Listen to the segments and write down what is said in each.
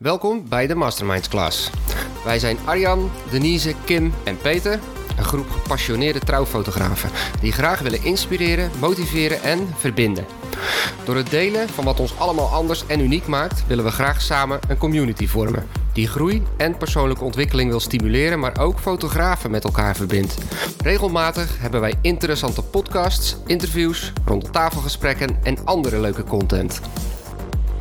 Welkom bij de Masterminds Class. Wij zijn Arjan, Denise, Kim en Peter, een groep gepassioneerde trouwfotografen die graag willen inspireren, motiveren en verbinden. Door het delen van wat ons allemaal anders en uniek maakt, willen we graag samen een community vormen die groei en persoonlijke ontwikkeling wil stimuleren, maar ook fotografen met elkaar verbindt. Regelmatig hebben wij interessante podcasts, interviews, rondtafelgesprekken en andere leuke content.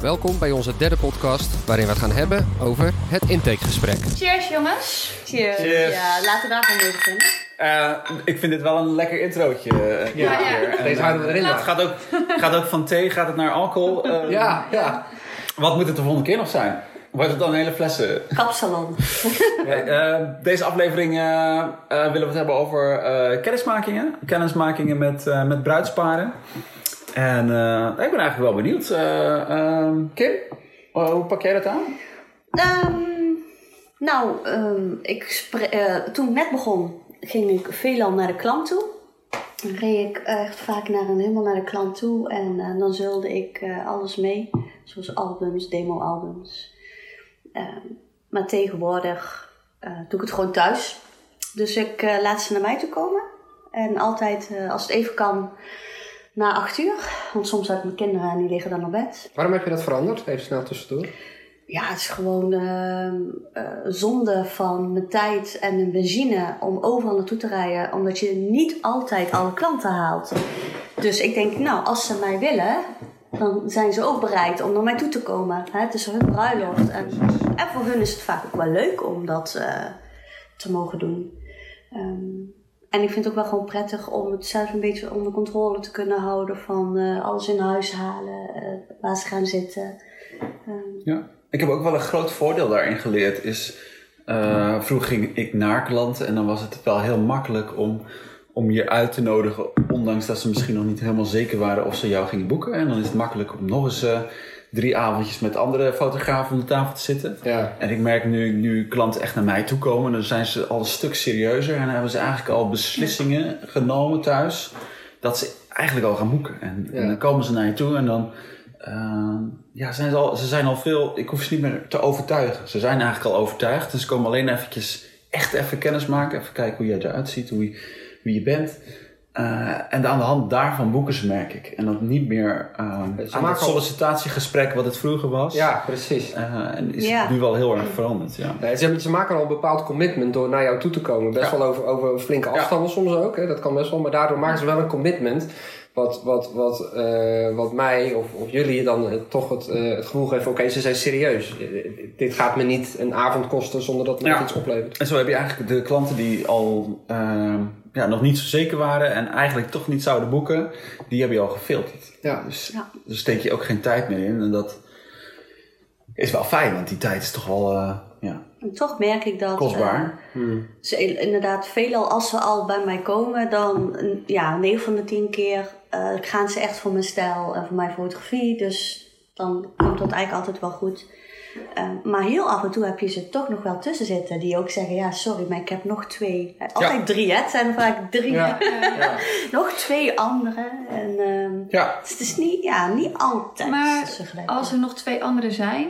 Welkom bij onze derde podcast, waarin we het gaan hebben over het intakegesprek. Cheers jongens. Cheers. Cheers. Ja, laten we daarvan beginnen. Eh, ik vind dit wel een lekker introotje. eh, Ja, ja. En, Deze houden we erin. eh, Het gaat ook, gaat ook van thee, gaat het naar alcohol. Eh, Ja, ja. Wat moet het de volgende keer nog zijn? Wordt het dan hele flessen? Kapsalon. Eh, deze aflevering eh, eh, willen we het hebben over eh, kennismakingen. Kennismakingen met, eh, met bruidsparen. En eh, ik ben eigenlijk wel benieuwd. Eh, ehm, Kim, eh, hoe pak jij dat aan? Ehm, nou, ehm, ik toen ik net begon, ging ik veelal naar de klant toe. Dan reed ik echt vaak naar een, helemaal naar de klant toe. En dan zulde ik alles mee. Zoals albums, demo-albums. Maar tegenwoordig doe ik het gewoon thuis. Dus ik laat ze naar mij toe komen. En altijd, als het even kan, na acht uur. Want soms heb ik mijn kinderen en die liggen dan op bed. Waarom heb je dat veranderd? Even snel tussendoor. Ja, het is gewoon ehm, eh, zonde van mijn tijd en mijn benzine om overal naartoe te rijden, omdat je niet altijd alle klanten haalt. Dus ik denk, nou, als ze mij willen, dan zijn ze ook bereid om naar mij toe te komen. Hè? Het is hun bruiloft. En, en voor hun is het vaak ook wel leuk om dat eh, te mogen doen. Ehm, en ik vind het ook wel gewoon prettig om het zelf een beetje onder controle te kunnen houden van eh, alles in huis halen, eh, waar ze gaan zitten. Ehm, Ja. Ik heb ook wel een groot voordeel daarin geleerd. Is, eh, vroeger ging ik naar klanten en dan was het wel heel makkelijk om, om je uit te nodigen. Ondanks dat ze misschien nog niet helemaal zeker waren of ze jou gingen boeken. En dan is het makkelijk om nog eens eh, drie avondjes met andere fotografen om de tafel te zitten. Ja. En ik merk nu, nu klanten echt naar mij toe komen, dan zijn ze al een stuk serieuzer. En dan hebben ze eigenlijk al beslissingen genomen thuis. Dat ze eigenlijk al gaan boeken. En, dan komen ze naar je toe en dan... eh, ja, zijn ze, al, ze zijn al veel... Ik hoef ze niet meer te overtuigen. Ze zijn eigenlijk al overtuigd. Dus ze komen alleen eventjes echt even kennis maken. Even kijken hoe jij eruit ziet, hoe je, wie je bent. Eh, en aan de hand daarvan boeken ze, merk ik. En dat niet meer uh, aan het sollicitatiegesprek wat het vroeger was. Ja, precies. Eh, en is Ja. nu wel heel erg veranderd, ja. Nee, ze, maken al een bepaald commitment door naar jou toe te komen. Best Ja. wel over, over flinke afstanden soms ook. Hè? Dat kan best wel. Maar daardoor maken ze wel een commitment. Wat, wat, wat, eh, wat mij of, of jullie dan eh, toch het, eh, het gevoel geven: oké, ze zijn serieus. Dit gaat me niet een avond kosten zonder dat het Ja. iets oplevert. En zo heb je eigenlijk de klanten die al ehm, ja, nog niet zo zeker waren en eigenlijk toch niet zouden boeken, die heb je al gefilterd. Ja. Dus Ja. daar steek je ook geen tijd meer in. En dat is wel fijn, want die tijd is toch wel eh, En toch merk ik dat kostbaar. eh, ze inderdaad veelal als ze al bij mij komen, dan eh, ja, 9 van de 10 keer eh, gaan ze echt voor mijn stijl en voor mijn fotografie. Dus dan komt dat eigenlijk altijd wel goed. Eh, maar heel af en toe heb je ze toch nog wel tussen zitten die ook zeggen: Ja, sorry, maar ik heb nog twee. Eh, Altijd Ja. drie, hè? Het zijn er vaak drie. Ja. ja. nog twee andere. En, ehm, Ja, dus het is niet, ja, niet altijd. Maar tegelijk. als er nog twee anderen zijn,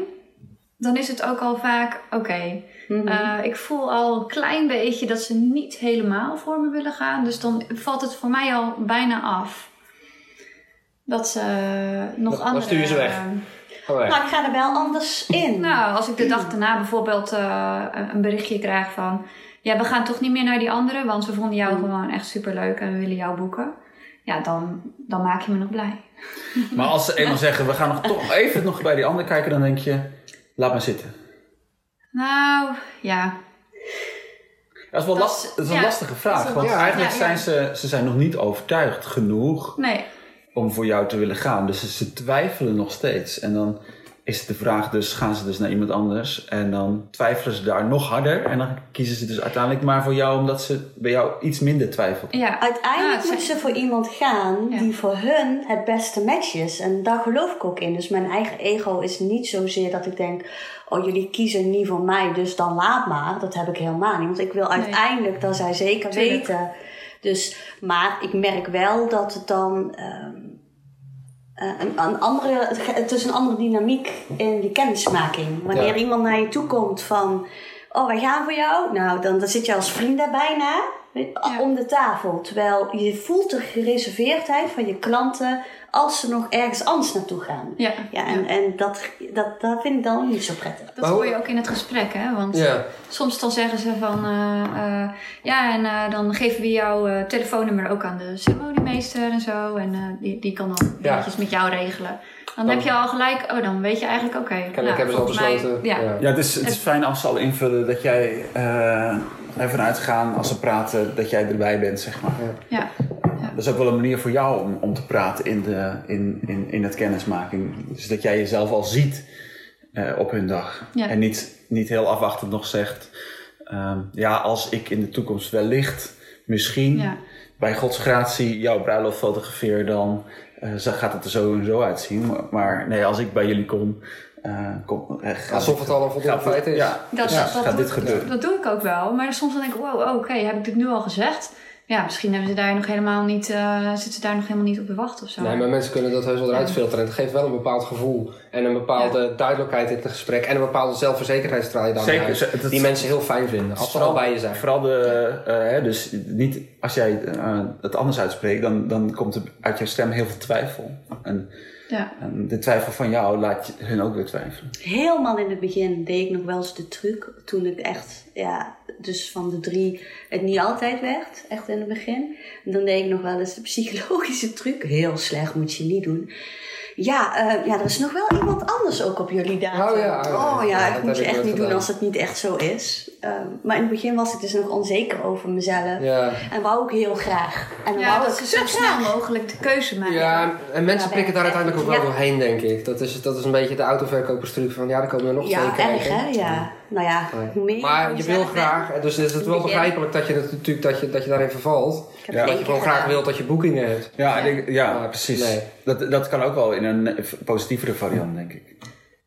dan is het ook al vaak oké. Mhm. eh, ik voel al een klein beetje dat ze niet helemaal voor me willen gaan. Dus dan valt het voor mij al bijna af. Dat ze nog Dan- dan andere... stuur je ze weg. eh, Ga weg. Nou, ik ga er wel anders in. Nou, als ik de dag daarna bijvoorbeeld eh, een- berichtje krijg van... Ja, we gaan toch niet meer naar die andere, want we vonden jou gewoon echt superleuk en we willen jou boeken. Ja, dan, dan maak je me nog blij. maar als ze eenmaal zeggen, we gaan nog toch even nog bij die ander kijken, dan denk je, laat maar zitten. Nou, ja. Dat is wel Dat last, is- dat is een ja, lastige vraag, want eigenlijk ja, zijn ze, ze zijn nog niet overtuigd genoeg Nee. om voor jou te willen gaan. Dus ze twijfelen nog steeds. En dan is de vraag dus, gaan ze dus naar iemand anders? En dan twijfelen ze daar nog harder. En dan kiezen ze dus uiteindelijk maar voor jou, omdat ze bij jou iets minder twijfelt. Ja. Uiteindelijk Ah, moeten ze voor iemand gaan Ja. die voor hun het beste match is. En daar geloof ik ook in. Dus mijn eigen ego is niet zozeer dat ik denk... oh, jullie kiezen niet voor mij, dus dan laat maar. Dat heb ik helemaal niet. Want ik wil uiteindelijk dat zij zeker Tuurlijk. weten. Dus, maar ik merk wel dat het dan... ehm, eh, een, een andere, het is een andere dynamiek in die kennismaking. Wanneer Ja. iemand naar je toe komt van, oh wij gaan voor jou. Nou, dan, dan zit je als vrienden bijna weet- Ja. om de tafel. Terwijl je voelt de gereserveerdheid van je klanten als ze nog ergens anders naartoe gaan. Ja, Ja, en, en dat, dat, dat vind ik dan niet zo prettig. dat hoor je ook in het gesprek, hè? Want Ja. soms dan zeggen ze van, eh, eh, ja, en eh, dan geven we jouw eh, telefoonnummer ook aan de ceremoniemeester en zo. En eh, die, die kan dan Ja. dingetjes met jou regelen. Dan, Dan- heb je al gelijk, oh, dan weet je eigenlijk, oké. Kennelijk nou, hebben ze al mij- besloten. ja. ja. Ja, het is, het is fijn als ze al invullen dat jij eh ervan uitgaan als ze praten dat jij erbij bent, zeg maar. Ja. Dat is ook wel een manier voor jou om, om te praten in, de, in, in, in het kennismaking. Dus dat jij jezelf al ziet eh, op hun dag. Ja. En niet, niet heel afwachtend nog zegt, ehm, ja, als ik in de toekomst wellicht misschien Ja. bij Gods gratie jouw bruiloft fotografeer, dan zo gaat het er zo en zo uitzien. Maar, maar nee, als ik bij jullie kom, eh, kom eh, Alsof dit- het al een voldoende feit is. Ja, Dat, ja, dat, gaat doe, dit gebeuren. dat doe ik ook wel. Maar soms dan denk ik, wow, oké, heb ik dit nu al gezegd? Ja, misschien hebben ze daar nog helemaal niet, eh, zitten ze daar nog helemaal niet op te wachten of zo. Nee, maar mensen kunnen dat heus wel eruit filteren. En het geeft wel een bepaald gevoel. En een bepaalde duidelijkheid in het gesprek. En een bepaalde zelfverzekerdheid straal je dan Zeker, uit. Die mensen heel fijn vinden. Als ze al bij je zijn. Vooral de, eh, hè, dus niet als jij eh, het anders uitspreekt, dan, dan komt er uit jouw stem heel veel twijfel. En, Ja. en de twijfel van jou laat je hun ook weer twijfelen. Helemaal in het begin deed ik nog wel eens de truc. Toen ik echt, ja, dus van de drie het niet altijd werd. Echt in het begin. Dan deed ik nog wel eens de psychologische truc. Heel slecht, moet je niet doen. Ja, eh, ja, er is nog wel iemand anders ook op jullie datum. Oh ja, oh ja. oh ja, Ja, dat moet je echt niet doen als het niet echt zo is. Ehm, maar in het begin was ik dus nog onzeker over mezelf. Ja. En wou ik heel graag. En Ja, wou dat ik ze zo snel mogelijk de keuze maken. Ja, en mensen Ja, prikken daar uiteindelijk ook wel ja. doorheen, denk ik. Dat is, dat is een beetje de autoverkoperstruc van ja, er komen er nog Ja, twee erg kijken. hè? Ja. Nou ja, hoe meer Maar je wil graag, en dus is het wel begrijpelijk dat je, het, natuurlijk, dat je, dat je daarin vervalt. Ja. Dat je gewoon graag wilt dat je boekingen hebt. Ja, ik ja, Ja, precies. nee. Dat, dat kan ook wel in een positievere variant, denk ik.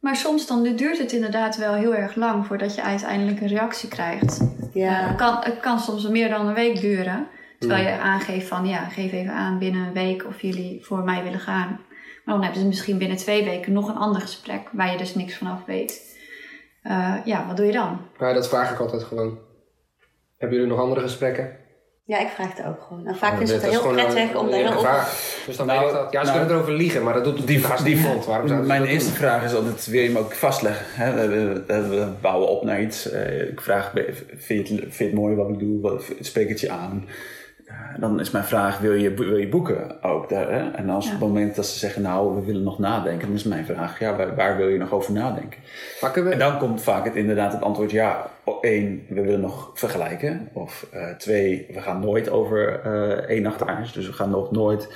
Maar soms dan duurt het inderdaad wel heel erg lang voordat je uiteindelijk een reactie krijgt. Eh, Ja. Het, kan, het kan soms meer dan een week duren. Terwijl je aangeeft van ja, geef even aan binnen een week of jullie voor mij willen gaan. Maar dan hebben ze misschien binnen twee weken nog een ander gesprek waar je dus niks vanaf weet. Eh, ja, wat doe je dan? Maar dat vraag ik altijd gewoon. Hebben jullie nog andere gesprekken? Ja, ik vraag het ook gewoon. En vaak Ja, dit het is heel prettig om daar heel open... Dus dan Nou, weet ik dat. Ja, ze nou, kunnen erover liegen, maar dat doet die vast die vond. Waarom zouden Mijn eerste doen? vraag is altijd, wil je hem ook vastleggen? Hè? We, we- we bouwen op naar iets. Eh, ik vraag, vind je, het, vind je het mooi wat ik doe? Wat, spreek het je aan? Eh, dan is mijn vraag, wil je, wil je boeken ook? Daar, hè? En als Ja. op het moment dat ze zeggen, nou, we willen nog nadenken, dan is mijn vraag, ja, waar, waar wil je nog over nadenken? Kunnen En we... dan komt vaak het, inderdaad het antwoord, ja, één, we willen nog vergelijken. Of eh, twee, we gaan nooit over eh één. Dus we gaan nog nooit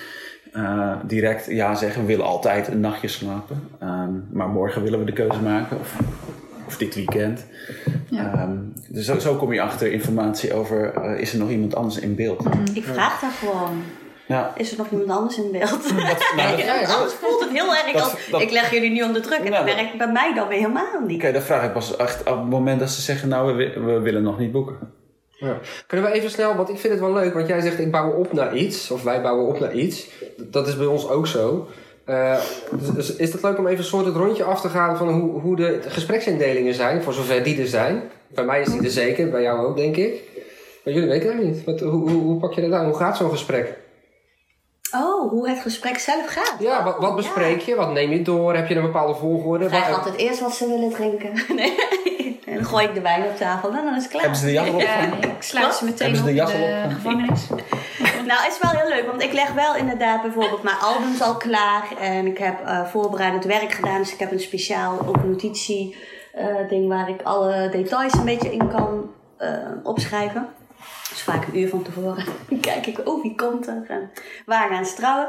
eh, direct ja zeggen. We willen altijd een nachtje slapen. Ehm, maar morgen willen we de keuze maken. Of, of dit weekend. Ja. Ehm, dus zo, zo kom je achter informatie over, eh, is er nog iemand anders in beeld? Ik vraag daar gewoon. Ja, Is er nog iemand anders in beeld? nou, dat- ja, anders voelt het heel erg Dat- als... dat- ik leg jullie nu onder druk. En Nou, dat werkt bij mij dan weer helemaal niet. Oké, dat vraag ik pas echt op het moment dat ze zeggen, nou, we willen nog niet boeken. Ja. Kunnen we even snel, want ik vind het wel leuk, want jij zegt ik bouw op naar iets, of wij bouwen op naar iets. Dat is bij ons ook zo. Eh, dus- dus is het leuk om even een soort het rondje af te gaan van hoe, hoe de gespreksindelingen zijn, voor zover die er zijn? Bij mij is die er zeker, bij jou ook denk ik. Maar jullie weten het niet. Wat, hoe, hoe, hoe pak je dat aan? Hoe gaat zo'n gesprek? Oh, hoe het gesprek zelf gaat. Ja, wat, wat Oh, bespreek je? Wat neem je door? Heb je een bepaalde volgorde? Vraag altijd eerst wat ze willen drinken. Nee. En dan gooi ik de wijn op tafel en dan is het klaar. Hebben ze de jas Ja, opgehangen? ik sluit ze meteen Hebben ze op de jas de gevangenis. Nou, het is wel heel leuk, want ik leg wel inderdaad bijvoorbeeld mijn albums al klaar. En ik heb eh, voorbereidend werk gedaan, dus ik heb een speciaal ook notitie eh, ding waar ik alle details een beetje in kan eh, opschrijven. Dus vaak een uur van tevoren kijk ik, oh wie komt er en waar gaan ze trouwen.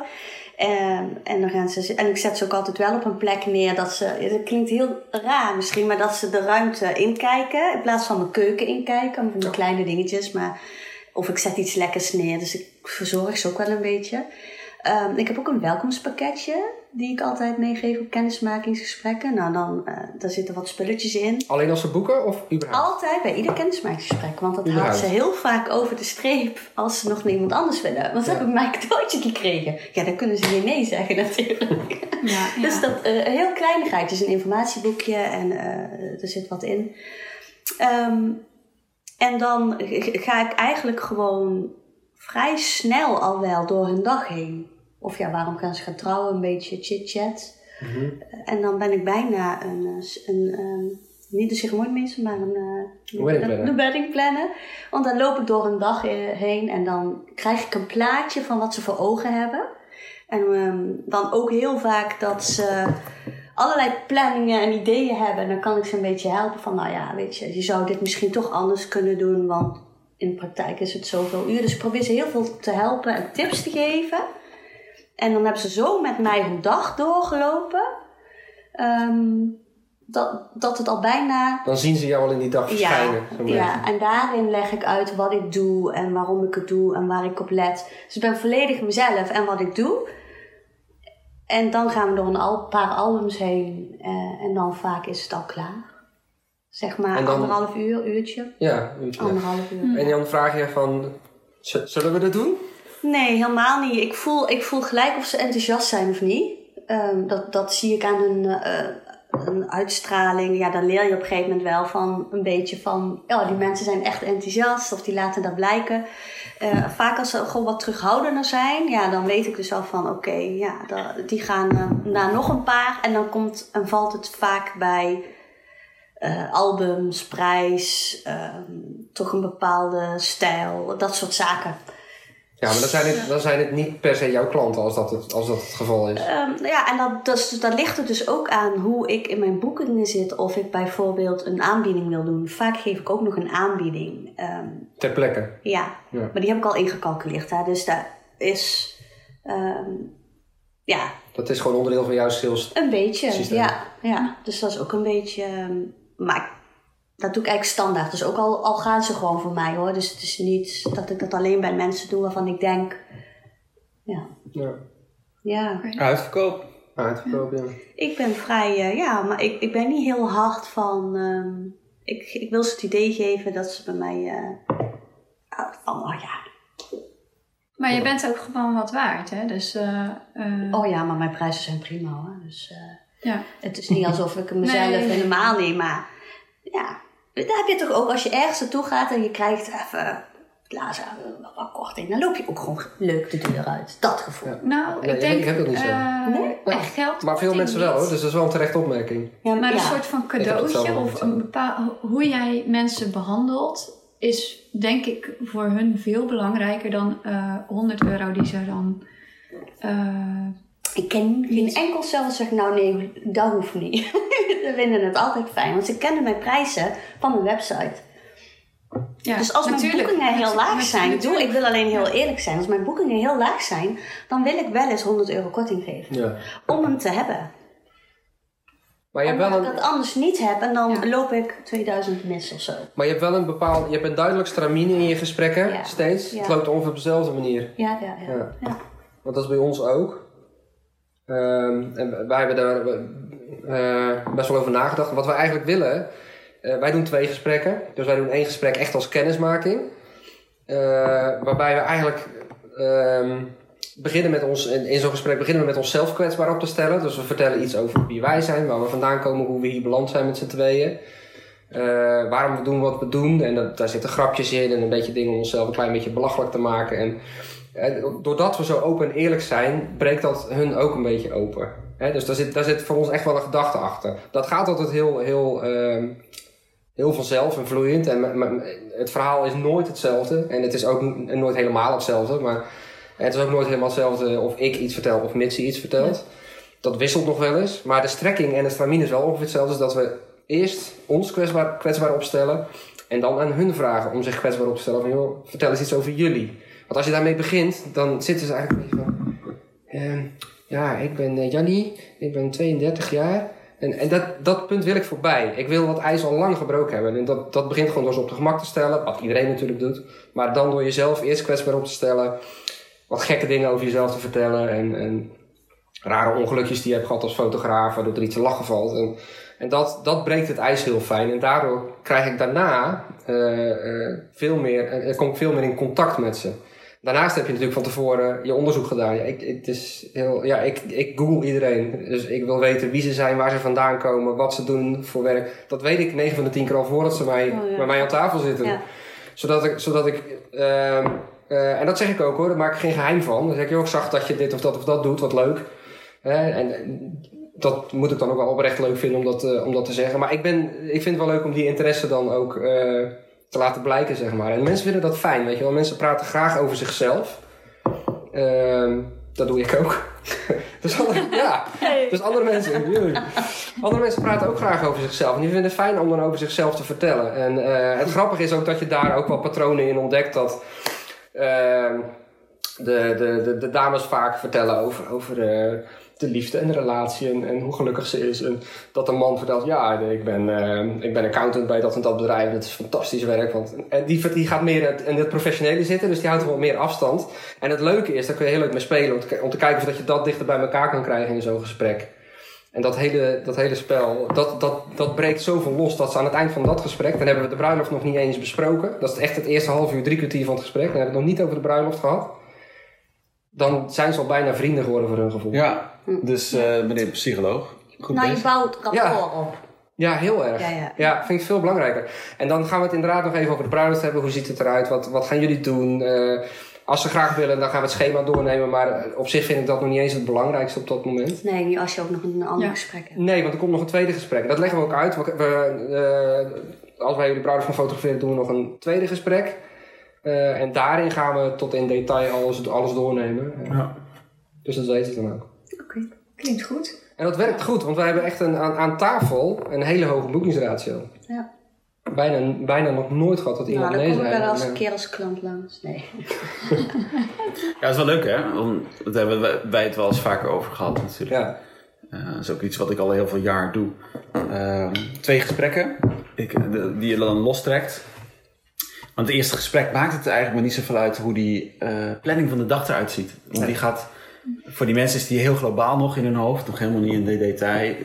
En, en, dan gaan ze, en ik zet ze ook altijd wel op een plek neer dat ze, het klinkt heel raar misschien, maar dat ze de ruimte inkijken in plaats van de keuken inkijken, van die kleine dingetjes. Maar, of ik zet iets lekkers neer, dus ik verzorg ze ook wel een beetje. Ehm, ik heb ook een welkomstpakketje. Die ik altijd meegeef op kennismakingsgesprekken. Nou, dan uh, daar zitten wat spulletjes in. Alleen als ze boeken of überhaupt? Altijd bij ieder kennismakingsgesprek. Want dat haalt ze heel vaak over de streep als ze nog niemand anders willen. Want ze Ja. hebben mij een cadeautje gekregen. Ja, dan kunnen ze geen nee zeggen natuurlijk. Ja, ja. Dus dat eh, een heel kleinigheid. Dus een informatieboekje en eh, er zit wat in. Ehm, en dan ga ik eigenlijk gewoon vrij snel al wel door hun dag heen. Of ja, waarom gaan ze gaan trouwen? Een beetje chit-chat. Mhm. En dan ben ik bijna een, eh, s- een, ehm, niet de ceremoniemeester, maar een, eh, Wedding planner. de wedding planner. Want dan loop ik door een dag eh, heen en dan krijg ik een plaatje van wat ze voor ogen hebben. En ehm, dan ook heel vaak dat ze allerlei planningen en ideeën hebben. En dan kan ik ze een beetje helpen van, nou ja, weet je, je zou dit misschien toch anders kunnen doen, want in de praktijk is het zoveel uur. Dus ik probeer ze heel veel te helpen en tips te geven. En dan hebben ze zo met mij hun dag doorgelopen. ehm, dat, dat het al bijna Dan zien ze jou al in die dag verschijnen. beetje. ja, en daarin leg ik uit wat ik doe en waarom ik het doe en waar ik op let. Dus ik ben volledig mezelf en wat ik doe. En dan gaan we door een al, paar albums heen eh, en dan vaak is het al klaar. Zeg maar dan- anderhalf uur, uurtje. Ja, uurtje. Anderhalf uur. En dan vraag je van, "Z- zullen we dat doen? Nee, helemaal niet. Ik voel, ik voel gelijk of ze enthousiast zijn of niet. Ehm, dat, dat zie ik aan hun, eh, uitstraling. Ja, dan leer je op een gegeven moment wel van een beetje van... Ja, die mensen zijn echt enthousiast of die laten dat blijken. Eh, vaak als ze gewoon wat terughoudender zijn... Ja, dan weet ik dus al van oké, ja, die gaan eh, naar nog een paar. En dan komt en valt het vaak bij... eh, albums, prijs, ehm, toch een bepaalde stijl, dat soort zaken. Ja, maar dan zijn het, dan zijn het niet per se jouw klanten als dat het, als dat het geval is. Ehm, ja, en dat, dat, is- dat ligt er dus ook aan hoe ik in mijn boekingen zit. Of ik bijvoorbeeld een aanbieding wil doen. Vaak geef ik ook nog een aanbieding. Ehm, Ter plekke. ja. Ja. maar die heb ik al ingecalculeerd. Hè? Dus dat is ehm, ja, Dat is gewoon onderdeel van jouw sales. een beetje. Systeem. Ja, ja, dus dat is ook een beetje... maar dat doe ik eigenlijk standaard. Dus ook al, al gaan ze gewoon voor mij hoor. Dus het is niet dat ik dat alleen bij mensen doe waarvan ik denk... Ja, Ja. ja. Uitverkoop. Uitverkoop, ja. Ik ben vrij, eh, ja, maar ik, ik ben niet heel hard van. ehm, ik, ik wil ze het idee geven dat ze bij mij. eh, ah, van, oh ja, Maar je bent ook gewoon wat waard, hè? Dus, eh, eh, oh ja, maar mijn prijzen zijn prima hoor. Dus eh, ja. het is niet alsof ik mezelf Nee. helemaal niet, maar ja, daar heb je toch ook als je ergens naartoe gaat en je krijgt even. Laat wat, wat korting, dan loop je ook gewoon leuk de deur uit. Dat gevoel. Ja. Nou, Nee, ik denk... ik heb dat niet zo. eh, Nee? echt geld Maar veel mensen wel hoor, dus dat is wel een terechte opmerking. Ja, Maar een soort van het cadeautje of een bepaal, hoe jij mensen behandelt, is denk ik voor hun veel belangrijker dan eh 100 euro die ze dan. eh, Ik ken geen enkel zelf zeg nou nee, dat hoeft niet. Ze vinden het altijd fijn, want ze kennen mijn prijzen van mijn website. ja, dus als mijn boekingen heel laag zijn, doe, ik wil alleen heel eerlijk zijn. Als mijn boekingen heel laag zijn, dan wil ik wel eens 100 euro korting geven. Ja. Om hem te hebben. Maar je hebt wel ik een, dat anders niet heb en dan Ja. loop ik 2000 mis of zo. maar je hebt wel een bepaald, je hebt een duidelijk stramine in je gesprekken, Ja. steeds. Ja. Het loopt ongeveer op dezelfde manier. Ja, ja, ja. Ja. ja. Want dat is bij ons ook. Ehm, en wij hebben daar eh, best wel over nagedacht. Wat wij eigenlijk willen, eh, wij doen twee gesprekken. Dus wij doen één gesprek echt als kennismaking. Eh, waarbij we eigenlijk ehm, beginnen met ons, in, zo'n gesprek beginnen we met onszelf kwetsbaar op te stellen. Dus we vertellen iets over wie wij zijn, waar we vandaan komen, hoe we hier beland zijn met z'n tweeën. Waarom we doen wat we doen. En dat, daar zitten grapjes in en een beetje dingen om onszelf een klein beetje belachelijk te maken. En doordat we zo open en eerlijk zijn, breekt dat hun ook een beetje open. Dus daar zit, daar zit voor ons echt wel een gedachte achter. Dat gaat altijd heel, heel, ehm, heel vanzelf en vloeiend. En het verhaal is nooit hetzelfde. En het is ook nooit helemaal hetzelfde. Maar het is ook nooit helemaal hetzelfde of ik iets vertel of Mitzi iets vertelt. Dat wisselt nog wel eens. Maar de strekking en de stramine is wel ongeveer hetzelfde. Dat we eerst ons kwetsbaar, kwetsbaar opstellen. En dan aan hun vragen om zich kwetsbaar op te stellen. Van vertel eens iets over jullie. Want als je daarmee begint, dan zitten ze eigenlijk van... ehm, ja, ik ben eh, Jannie, ik ben 32 jaar. En, en dat, dat punt wil ik voorbij. Ik wil dat ijs al lang gebroken hebben. En dat, dat begint gewoon door ze op de gemak te stellen. Wat iedereen natuurlijk doet. Maar dan door jezelf eerst kwetsbaar op te stellen. Wat gekke dingen over jezelf te vertellen. En, en rare ongelukjes die je hebt gehad als fotograaf, waardoor er iets te lachen valt. En, en dat, dat breekt het ijs heel fijn. En daardoor krijg ik daarna eh, eh, veel meer, eh, kom ik veel meer in contact met ze. Daarnaast heb je natuurlijk van tevoren je onderzoek gedaan. Ja, ik, het is heel, ja, ik, ik google iedereen. Dus ik wil weten wie ze zijn, waar ze vandaan komen, wat ze doen voor werk. Dat weet ik 9 van de 10 keer al voordat ze mij, Oh, ja. bij mij aan tafel zitten. Ja. Zodat ik, zodat ik ehm, eh, en dat zeg ik ook hoor, daar maak ik geen geheim van. Dan zeg ik, joh, ik zag dat je dit of dat of dat doet, wat leuk. En dat moet ik dan ook wel oprecht leuk vinden om dat, eh, om dat te zeggen. Maar ik, ben, ik vind het wel leuk om die interesse dan ook eh, te laten blijken, zeg maar. En mensen vinden dat fijn, weet je wel. Mensen praten graag over zichzelf. Ehm, dat doe ik ook. dus, andere, ja, dus andere mensen, andere mensen praten ook graag over zichzelf. En die vinden het fijn om dan over zichzelf te vertellen. En eh, het grappige is ook dat je daar ook wel patronen in ontdekt. Dat ehm, de, de, de, de dames vaak vertellen over, over eh, de liefde en de relatie en, hoe gelukkig ze is. En dat de man vertelt, ja, ik ben, eh, ik ben accountant bij dat en dat bedrijf. Dat is fantastisch werk. Want, en die, die gaat meer in het professionele zitten, dus die houdt wel meer afstand. En het leuke is, daar kun je heel leuk mee spelen. Om te, om te kijken of dat je dat dichter bij elkaar kan krijgen in zo'n gesprek. En dat hele, dat hele spel, dat, dat, dat breekt zoveel los dat ze aan het eind van dat gesprek, dan hebben we de bruiloft nog niet eens besproken. Dat is echt het eerste half uur, drie kwartier van het gesprek. Dan hebben we het nog niet over de bruiloft gehad. Dan zijn ze al bijna vrienden geworden voor hun gevoel. Ja, dus eh, meneer de psycholoog. Goed nou, je bouwt rapport Ja. op. Ja, heel erg. Ja, ja. vind ik veel belangrijker. En dan gaan we het inderdaad nog even over de bruiloft hebben. Hoe ziet het eruit? Wat, wat gaan jullie doen? Eh, als ze graag willen, dan gaan we het schema doornemen. Maar op zich vind ik dat nog niet eens het belangrijkste op dat moment. Nee, niet als je ook nog een ander Ja. gesprek hebt. Nee, want er komt nog een tweede gesprek. Dat leggen we ook uit. We, we, eh, als wij jullie bruiloft gaan fotograferen, doen we nog een tweede gesprek. Eh, en daarin gaan we tot in detail alles, alles doornemen. Eh, Ja. Dus dat weten ze dan ook. Oké. Klinkt goed. En dat werkt goed, want wij hebben echt een, aan, aan tafel een hele hoge boekingsratio. Ja. Bijna, bijna nog nooit gehad dat Nou, iemand dan nee kom ik zei. wel een keer als klant langs. Nee. Ja, dat is wel leuk hè. Om, dat hebben wij- wij het wel eens vaker over gehad natuurlijk. Ja, Eh, dat is ook iets wat ik al heel veel jaar doe. Ehm, twee gesprekken ik, de- die je dan lostrekt. Want het eerste gesprek maakt het eigenlijk maar niet zoveel uit hoe die eh, planning van de dag eruit ziet. Want die gaat, voor die mensen is die heel globaal nog in hun hoofd, nog helemaal niet in de detail.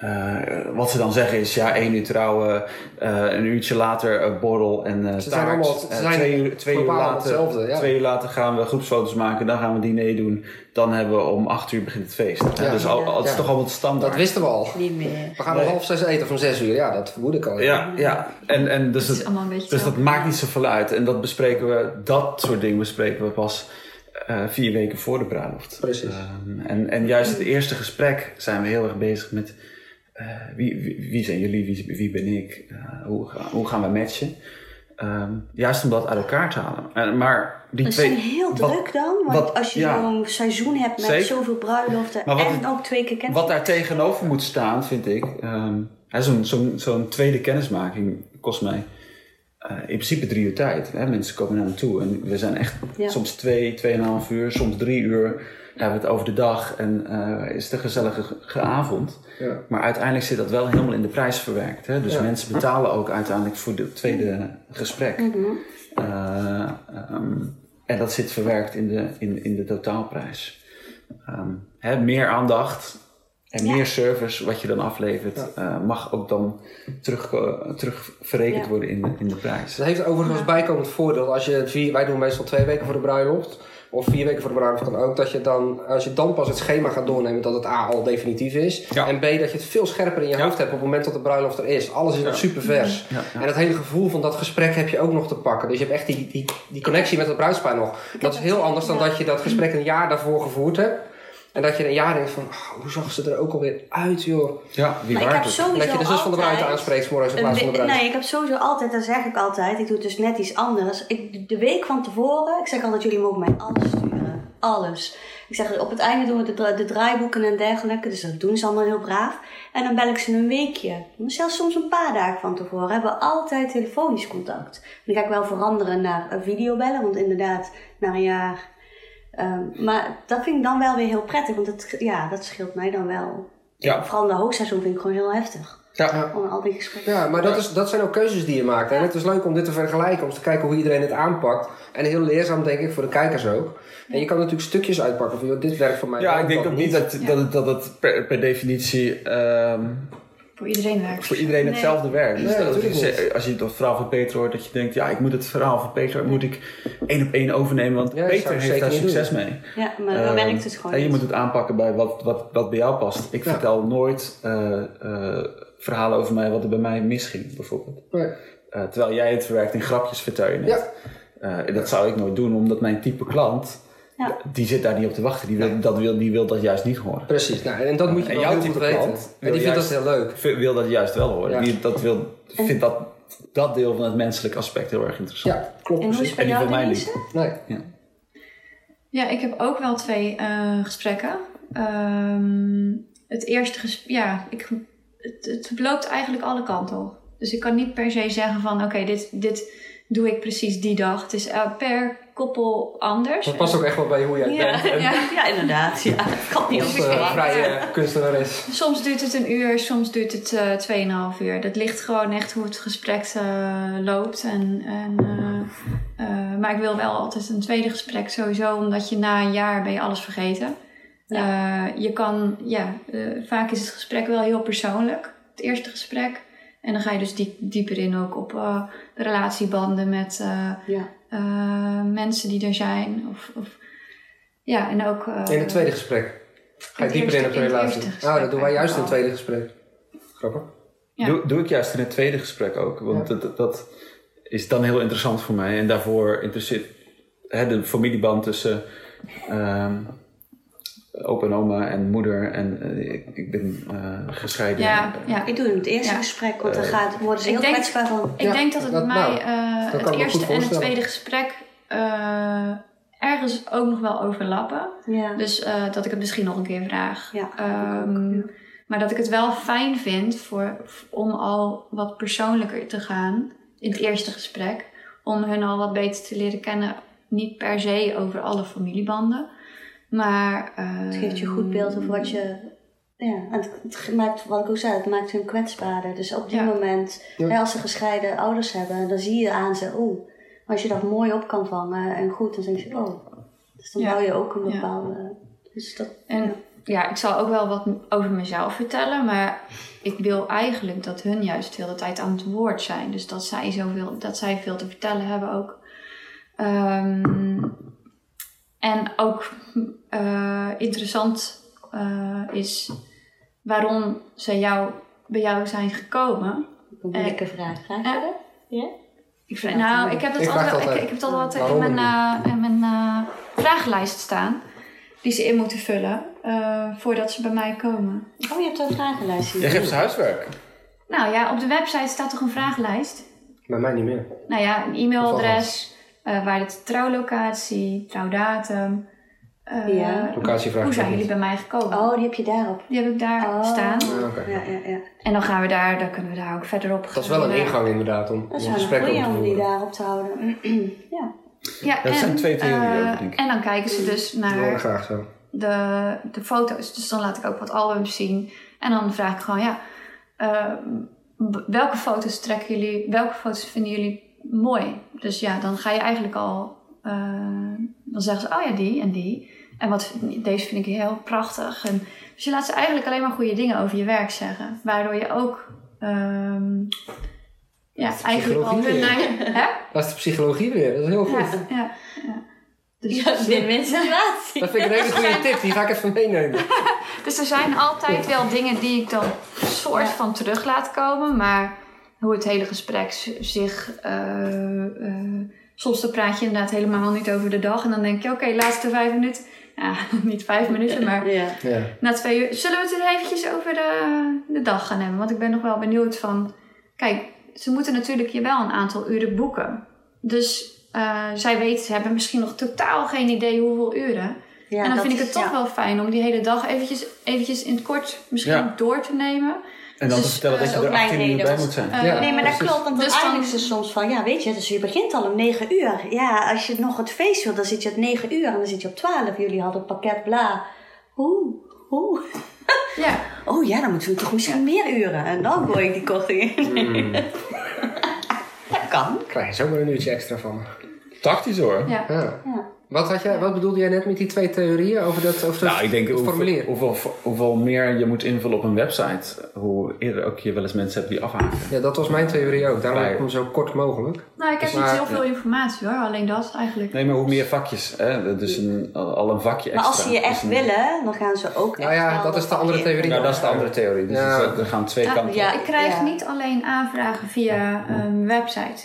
Eh, wat ze dan zeggen is, ja, één uur trouwen, eh, een uurtje later eh, borrel en eh Ze zijn allemaal- ze zijn twee, uur, twee, uur globaal later, hetzelfde, ja. twee uur later gaan we groepsfoto's maken, dan gaan we diner doen. Dan hebben we om acht uur begint het feest. Ja. dus al, het is Ja. toch allemaal standaard. dat wisten we al. Niet meer. We gaan Nee. om half zes eten of om zes uur. Ja, dat vermoed ik al. Ja, ja. En, en dus, Het is het, allemaal een beetje dus dat maakt niet zoveel uit. En dat bespreken we, dat soort dingen bespreken we pas eh, vier weken voor de bruiloft. Precies. Ehm, en, en juist het eerste gesprek zijn we heel erg bezig met wie, wie, wie zijn jullie, wie, wie ben ik, Eh, hoe, hoe gaan we matchen. Ehm, juist om dat uit elkaar te halen. En, maar die We twee. zijn heel wat- druk dan, want wat- als je ja. zo'n seizoen hebt met Zeker. zoveel bruiloften en het- ook twee keer kennis. Wat daar tegenover moet staan, vind ik. Zo'n zo'n zo'n tweede kennismaking kost mij eh, in principe drie uur tijd. Hè? Mensen komen naar me toe en we zijn echt Ja. soms twee, tweeënhalf uur, soms drie uur. Hebben we het over de dag en eh, is het een gezellige ge- ge- avond. Ja. Maar uiteindelijk zit dat wel helemaal in de prijs verwerkt. Hè? Dus Ja. mensen betalen ook uiteindelijk voor het tweede gesprek. Mhm. Eh, ehm, en dat zit verwerkt in de, in, in de totaalprijs. Ehm, hè, meer aandacht en Ja. meer service wat je dan aflevert, eh, mag ook dan terug, eh, terug verrekend Ja. worden in de, in de prijs. Dat heeft overigens als bijkomend voordeel. Als je vier, wij doen meestal twee weken voor de bruiloft. Of vier weken voor de bruiloft kan ook. Dat je dan, als je dan pas het schema gaat doornemen, dat het A al definitief is. Ja. En B, dat je het veel scherper in je Ja. hoofd hebt op het moment dat de bruiloft er is. Alles is nog super vers. Ja, ja. En dat hele gevoel van dat gesprek heb je ook nog te pakken. Dus je hebt echt die, die, die connectie met het bruidspaar nog. Dat is heel anders dan dat je dat gesprek een jaar daarvoor gevoerd hebt. En dat je een jaar denkt van, oh, hoe zag ze er ook alweer uit, joh. Ja, wie Maar ik waard heb dat je de zus van de bruid aanspreekt 's morgens in plaats van de bruid. Nee, ik heb sowieso altijd, dat zeg ik altijd, ik doe het dus net iets anders. Ik, de week van tevoren, ik zeg altijd, jullie mogen mij alles sturen. Alles. Ik zeg, op het einde doen we de, de draaiboeken en dergelijke, dus dat doen ze allemaal heel braaf. En dan bel ik ze een weekje, zelfs soms een paar dagen van tevoren. Hebben we altijd telefonisch contact. En dan ga ik wel veranderen naar een videobellen, want inderdaad, na een jaar... ehm, maar dat vind ik dan wel weer heel prettig, want het, ja, dat scheelt mij dan wel. Ja. Vooral in de hoogseizoen vind ik gewoon heel heftig. Ja. Om al die gesprekken. Ja, maar dat, is, dat zijn ook keuzes die je maakt. En het is leuk om dit te vergelijken, om te kijken hoe iedereen het aanpakt. En heel leerzaam, denk ik, voor de kijkers ook. En je kan natuurlijk stukjes uitpakken van, joh, dit werkt voor mij Ja, wel, ik denk ook niet dat, dat, het, dat het per, per definitie ehm, Voor iedereen werkt. voor iedereen Nee. hetzelfde werkt. Dus Nee, dat- natuurlijk als je- niet. Als je het verhaal van Peter hoort, dat je denkt, ja, ik moet het verhaal van Peter moet ik één op één overnemen, want Ja, Peter heeft zeker daar succes mee. Ja, maar dan Ehm, werkt het gewoon En je moet het aanpakken bij wat, wat, wat bij jou past. Ik Ja. vertel nooit eh, eh, verhalen over mij wat er bij mij misging, bijvoorbeeld. Nee. Eh, terwijl jij het verwerkt in grapjes, vertel je net. Eh, dat zou ik nooit doen, omdat mijn type klant, Ja. die zit daar niet op te wachten. Die wil, dat, wil, die wil dat juist niet horen. Precies, nou, en dat moet je En jouw type weten. klant En die vindt dat heel leuk. Wil dat juist wel horen. Ja. Die, dat wil, vindt dat, dat deel van het menselijke aspect heel erg interessant. Ja, klopt En hoe is bij En die jou, van mij Denise? Nee. Ja, ik heb ook wel twee eh, gesprekken. Ehm, het eerste gesprek, ja, ik, het, het loopt eigenlijk alle kanten op. Dus ik kan niet per se zeggen van, oké, dit, dit doe ik precies die dag. Het is eh, per koppel anders. Dat past ook echt wel bij hoe jij Ja, bent. En ja, ja, inderdaad. Ja, kan niet als verwachten. vrije kunstenares. Soms duurt het een uur, soms duurt het eh 2,5 uur. Dat ligt gewoon echt hoe het gesprek eh, loopt. En, en, eh, eh, maar ik wil wel altijd een tweede gesprek sowieso, omdat je na een jaar ben je alles vergeten. Eh, je kan, ja, eh, vaak is het gesprek wel heel persoonlijk, het eerste gesprek. En dan ga je dus diep, dieper in ook op eh, de relatiebanden met eh, Ja. eh, mensen die er zijn. Of, of, ja, en ook... eh, In het tweede gesprek. Ga je dieper in op de relatie. Nou, dat doen wij juist in het tweede gesprek. Grappig. Ja. Doe, doe ik juist in het tweede gesprek ook. Want dat, dat is dan heel interessant voor mij. En daarvoor interesseert hè, de familieband tussen ehm, opa en oma en moeder. En eh, ik, ik ben eh, gescheiden. ja, ja. Ik doe het in het eerste Ja. gesprek, want dan gaat, worden ze Ik heel denk- kwetsbaar van. Ik Ja, denk dat het dat- bij mij nou, eh, het eerste en het tweede gesprek eh, ergens ook nog wel overlappen. Ja. Dus eh, dat ik het misschien nog een keer vraag. Ehm, ook, Maar dat ik het wel fijn vind voor, om al wat persoonlijker te gaan in het eerste gesprek. Om hun al wat beter te leren kennen. Niet per se over alle familiebanden. Maar... Het geeft je een goed beeld over wat je. Ja, en het, het maakt, wat ik ook zei, het maakt hun kwetsbaarder. Dus op die Ja. moment, Ja. hè, als ze gescheiden ouders hebben, dan zie je aan ze, oeh, als je dat mooi op kan vangen en goed, dan denk je, oh. Dus dan Ja. bouw je ook een Ja. bepaalde. Dus dat, En ja, ik zal ook wel wat over mezelf vertellen, maar ik wil eigenlijk dat hun juist de hele tijd aan het woord zijn. Dus dat zij, zoveel, dat zij veel te vertellen hebben ook. Ehm, en ook eh, interessant eh, is waarom ze jou, bij jou zijn gekomen. een moeilijke vraag. Vraag je Eh, dat? Ja? Ik vraag, nou, ik heb dat Ik altijd, altijd, ik, ik heb dat altijd in mijn, eh, in mijn eh, vragenlijst staan. Die ze in moeten vullen eh, voordat ze bij mij komen. Oh, je hebt een vragenlijst hier. Jij geeft ze huiswerk. Nou ja, op de website staat toch een vragenlijst? Bij mij niet meer. Nou ja, een e-mailadres, eh, waar de trouwlocatie, trouwdatum. eh, Ja. Locatievraag. Hoe zijn jullie bij mij gekomen? Oh, die heb je daarop. Die heb ik daar Oh. staan. Ah, oké. Ja, ja, ja. En dan gaan we daar, dan kunnen we daar ook verder op Dat is wel een ingang inderdaad om, om Dat een een gesprek goeie te om die voeren. daarop te houden. ja. Ja, Dat zijn twee theorieën eh, denk ik. En dan kijken ze dus naar graag zo. de, de foto's. Dus dan laat ik ook wat albums zien. En dan vraag ik gewoon, ja, welke foto's trekken jullie, welke foto's vinden jullie mooi? Dus ja, dan ga je eigenlijk al, eh, dan zeggen ze, oh ja, die en die. En wat, deze vind ik heel prachtig. En, dus je laat ze eigenlijk alleen maar goede dingen over je werk zeggen. Waardoor je ook, ehm, ja, eigenlijk al hun. Hè? Dat is de psychologie weer. Dat is heel goed. Ja, ja, ja. Dus, Ja, win-win situatie. Dat vind ik een hele goede tip. Die ga ik even meenemen. Dus er zijn altijd wel dingen die ik dan soort van terug laat komen. Maar hoe het hele gesprek zich... eh, eh, soms dan praat je inderdaad helemaal niet over de dag. En dan denk je, oké, laatste vijf minuten. Ja, niet vijf minuten, maar Ja. Ja. na twee uur. Zullen we het eens eventjes over de, de dag gaan hebben? Want ik ben nog wel benieuwd van... Kijk, ze moeten natuurlijk je wel een aantal uren boeken. Dus eh, zij weten, ze hebben misschien nog totaal geen idee hoeveel uren. Ja, en dan vind ik is- het toch ja. wel fijn om die hele dag eventjes, eventjes in het kort misschien Ja. door te nemen. En dan Dus, te vertellen eh, dat je ook er mijn 18 minuten bij moet zijn. Eh, Ja. Nee, maar dat klopt. Want Dus dan- is het soms van, ja, weet je, dus je begint al om 9 uur. Ja, als je nog het feest wil, dan zit je op 9 uur en dan zit je op 12. Jullie hadden het pakket bla. Hoe? Hoe? Ja, Oh ja, dan moeten we toch misschien meer uren. En dan gooi ik die korting in. Hmm. dat kan. Krijg je zomaar een uurtje extra van me. Tactisch hoor. Ja. Ja. Ja. Wat, had jij, wat bedoelde jij net met die twee theorieën over dat, over dat Nou, ik denk hoeveel, formulier? hoeveel, hoeveel meer je moet invullen op een website, hoe eerder ook je wel eens mensen hebt die afhaken. Ja, dat was mijn theorie ook. Daarom heb ik hem zo kort mogelijk. Nou, ik heb Maar- niet heel veel informatie hoor, alleen dat eigenlijk. Nee, maar hoe meer vakjes, hè? dus een, al een vakje Maar extra. als ze je echt Dus een- willen, dan gaan ze ook Nou ja, dat is de andere theorie. Nou, dat is de andere theorie. Dus Ja. er- gaan twee Ja, kanten ja. op. Ik krijg Ja. niet alleen aanvragen via een website.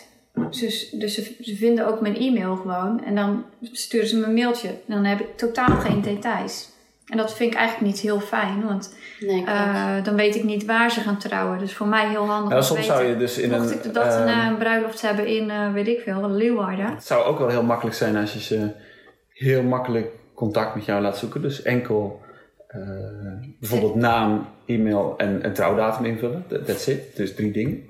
Dus, dus ze, ze vinden ook mijn e-mail gewoon. En dan sturen ze me een mailtje. En dan heb ik totaal geen details. En dat vind ik eigenlijk niet heel fijn. Want Nee, eh, dan weet ik niet waar ze gaan trouwen. Dus voor mij heel handig soms weten. zou je dus in Mocht een... ik de dag ehm, daarna een bruiloft hebben in, eh, weet ik veel, Leeuwarden. Het zou ook wel heel makkelijk zijn als je ze heel makkelijk contact met jou laat zoeken. Dus enkel bijvoorbeeld naam, e-mail en, en trouwdatum invullen. That- That's it. Dus drie dingen.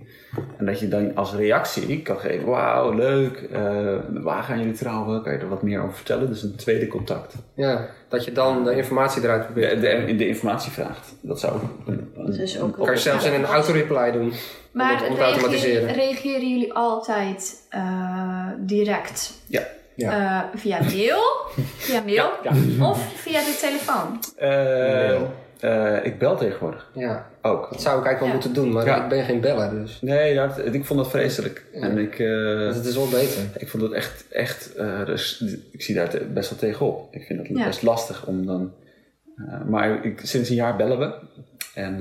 En dat je dan als reactie kan geven, wauw, leuk, eh, waar gaan jullie trouwen? Kan je er wat meer over vertellen? Dus een tweede contact. Ja, dat je dan de informatie eruit probeert. De, de, de informatie vraagt. Dat zou een, een, Dat is ook een kan je zelfs in een auto-reply doen. Maar om het automatiseren. reageren jullie altijd eh, direct? Ja. Ja. Eh, via mail? via mail? Of via de telefoon? Eh, eh, ik bel tegenwoordig Ja, ook. dat zou ik eigenlijk wel Ja. moeten doen, maar Ja. ik ben geen beller, dus. Nee, ja, het- ik vond dat vreselijk. En ik, eh, Dus het is wel beter. ik vond het echt, echt eh, dus, ik zie daar best wel tegenop. Ik vind het Ja. best lastig om dan... eh, maar ik, sinds een jaar bellen we. En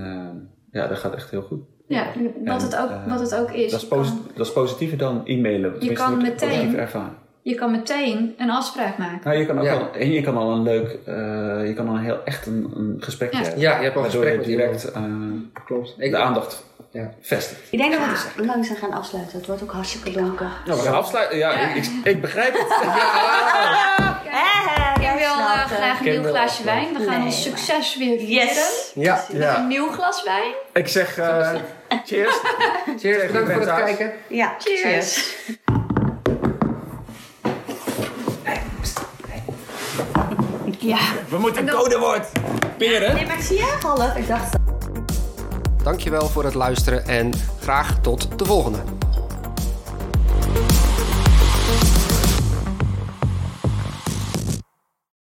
ja, dat gaat echt heel goed. Ja, wat, En, het ook, wat het ook is. Dat is, je, kan, dat is positiever dan e-mailen. Tenminste, kan meteen- ervaren. Je kan meteen een afspraak maken. Nou, je kan ook Ja. al, en je kan al een leuk, eh, je kan al een heel echt een, een gesprekje Ja. hebben. Ja, je hebt al een Waardoor gesprek je direct eh, Klopt. Ik, de aandacht ja. vestigt. Ik denk dat we het langzaam gaan afsluiten. Het wordt ook hartstikke donker. Nou, we gaan afsluiten. Ja, Ik, ik, ik begrijp het. Ik wil eh, graag een nieuw glaasje wijn. We gaan Nee, ons succes weer vieren. Yes! Ja, Met Een nieuw glas wijn. Ik zeg eh, cheers. Cheers, bedankt voor het kijken. Ja, Cheers. Ja. We moeten codewoord. Peren. Nee, maar ik zie je half. Ik dacht Dankjewel voor het luisteren en graag tot de volgende.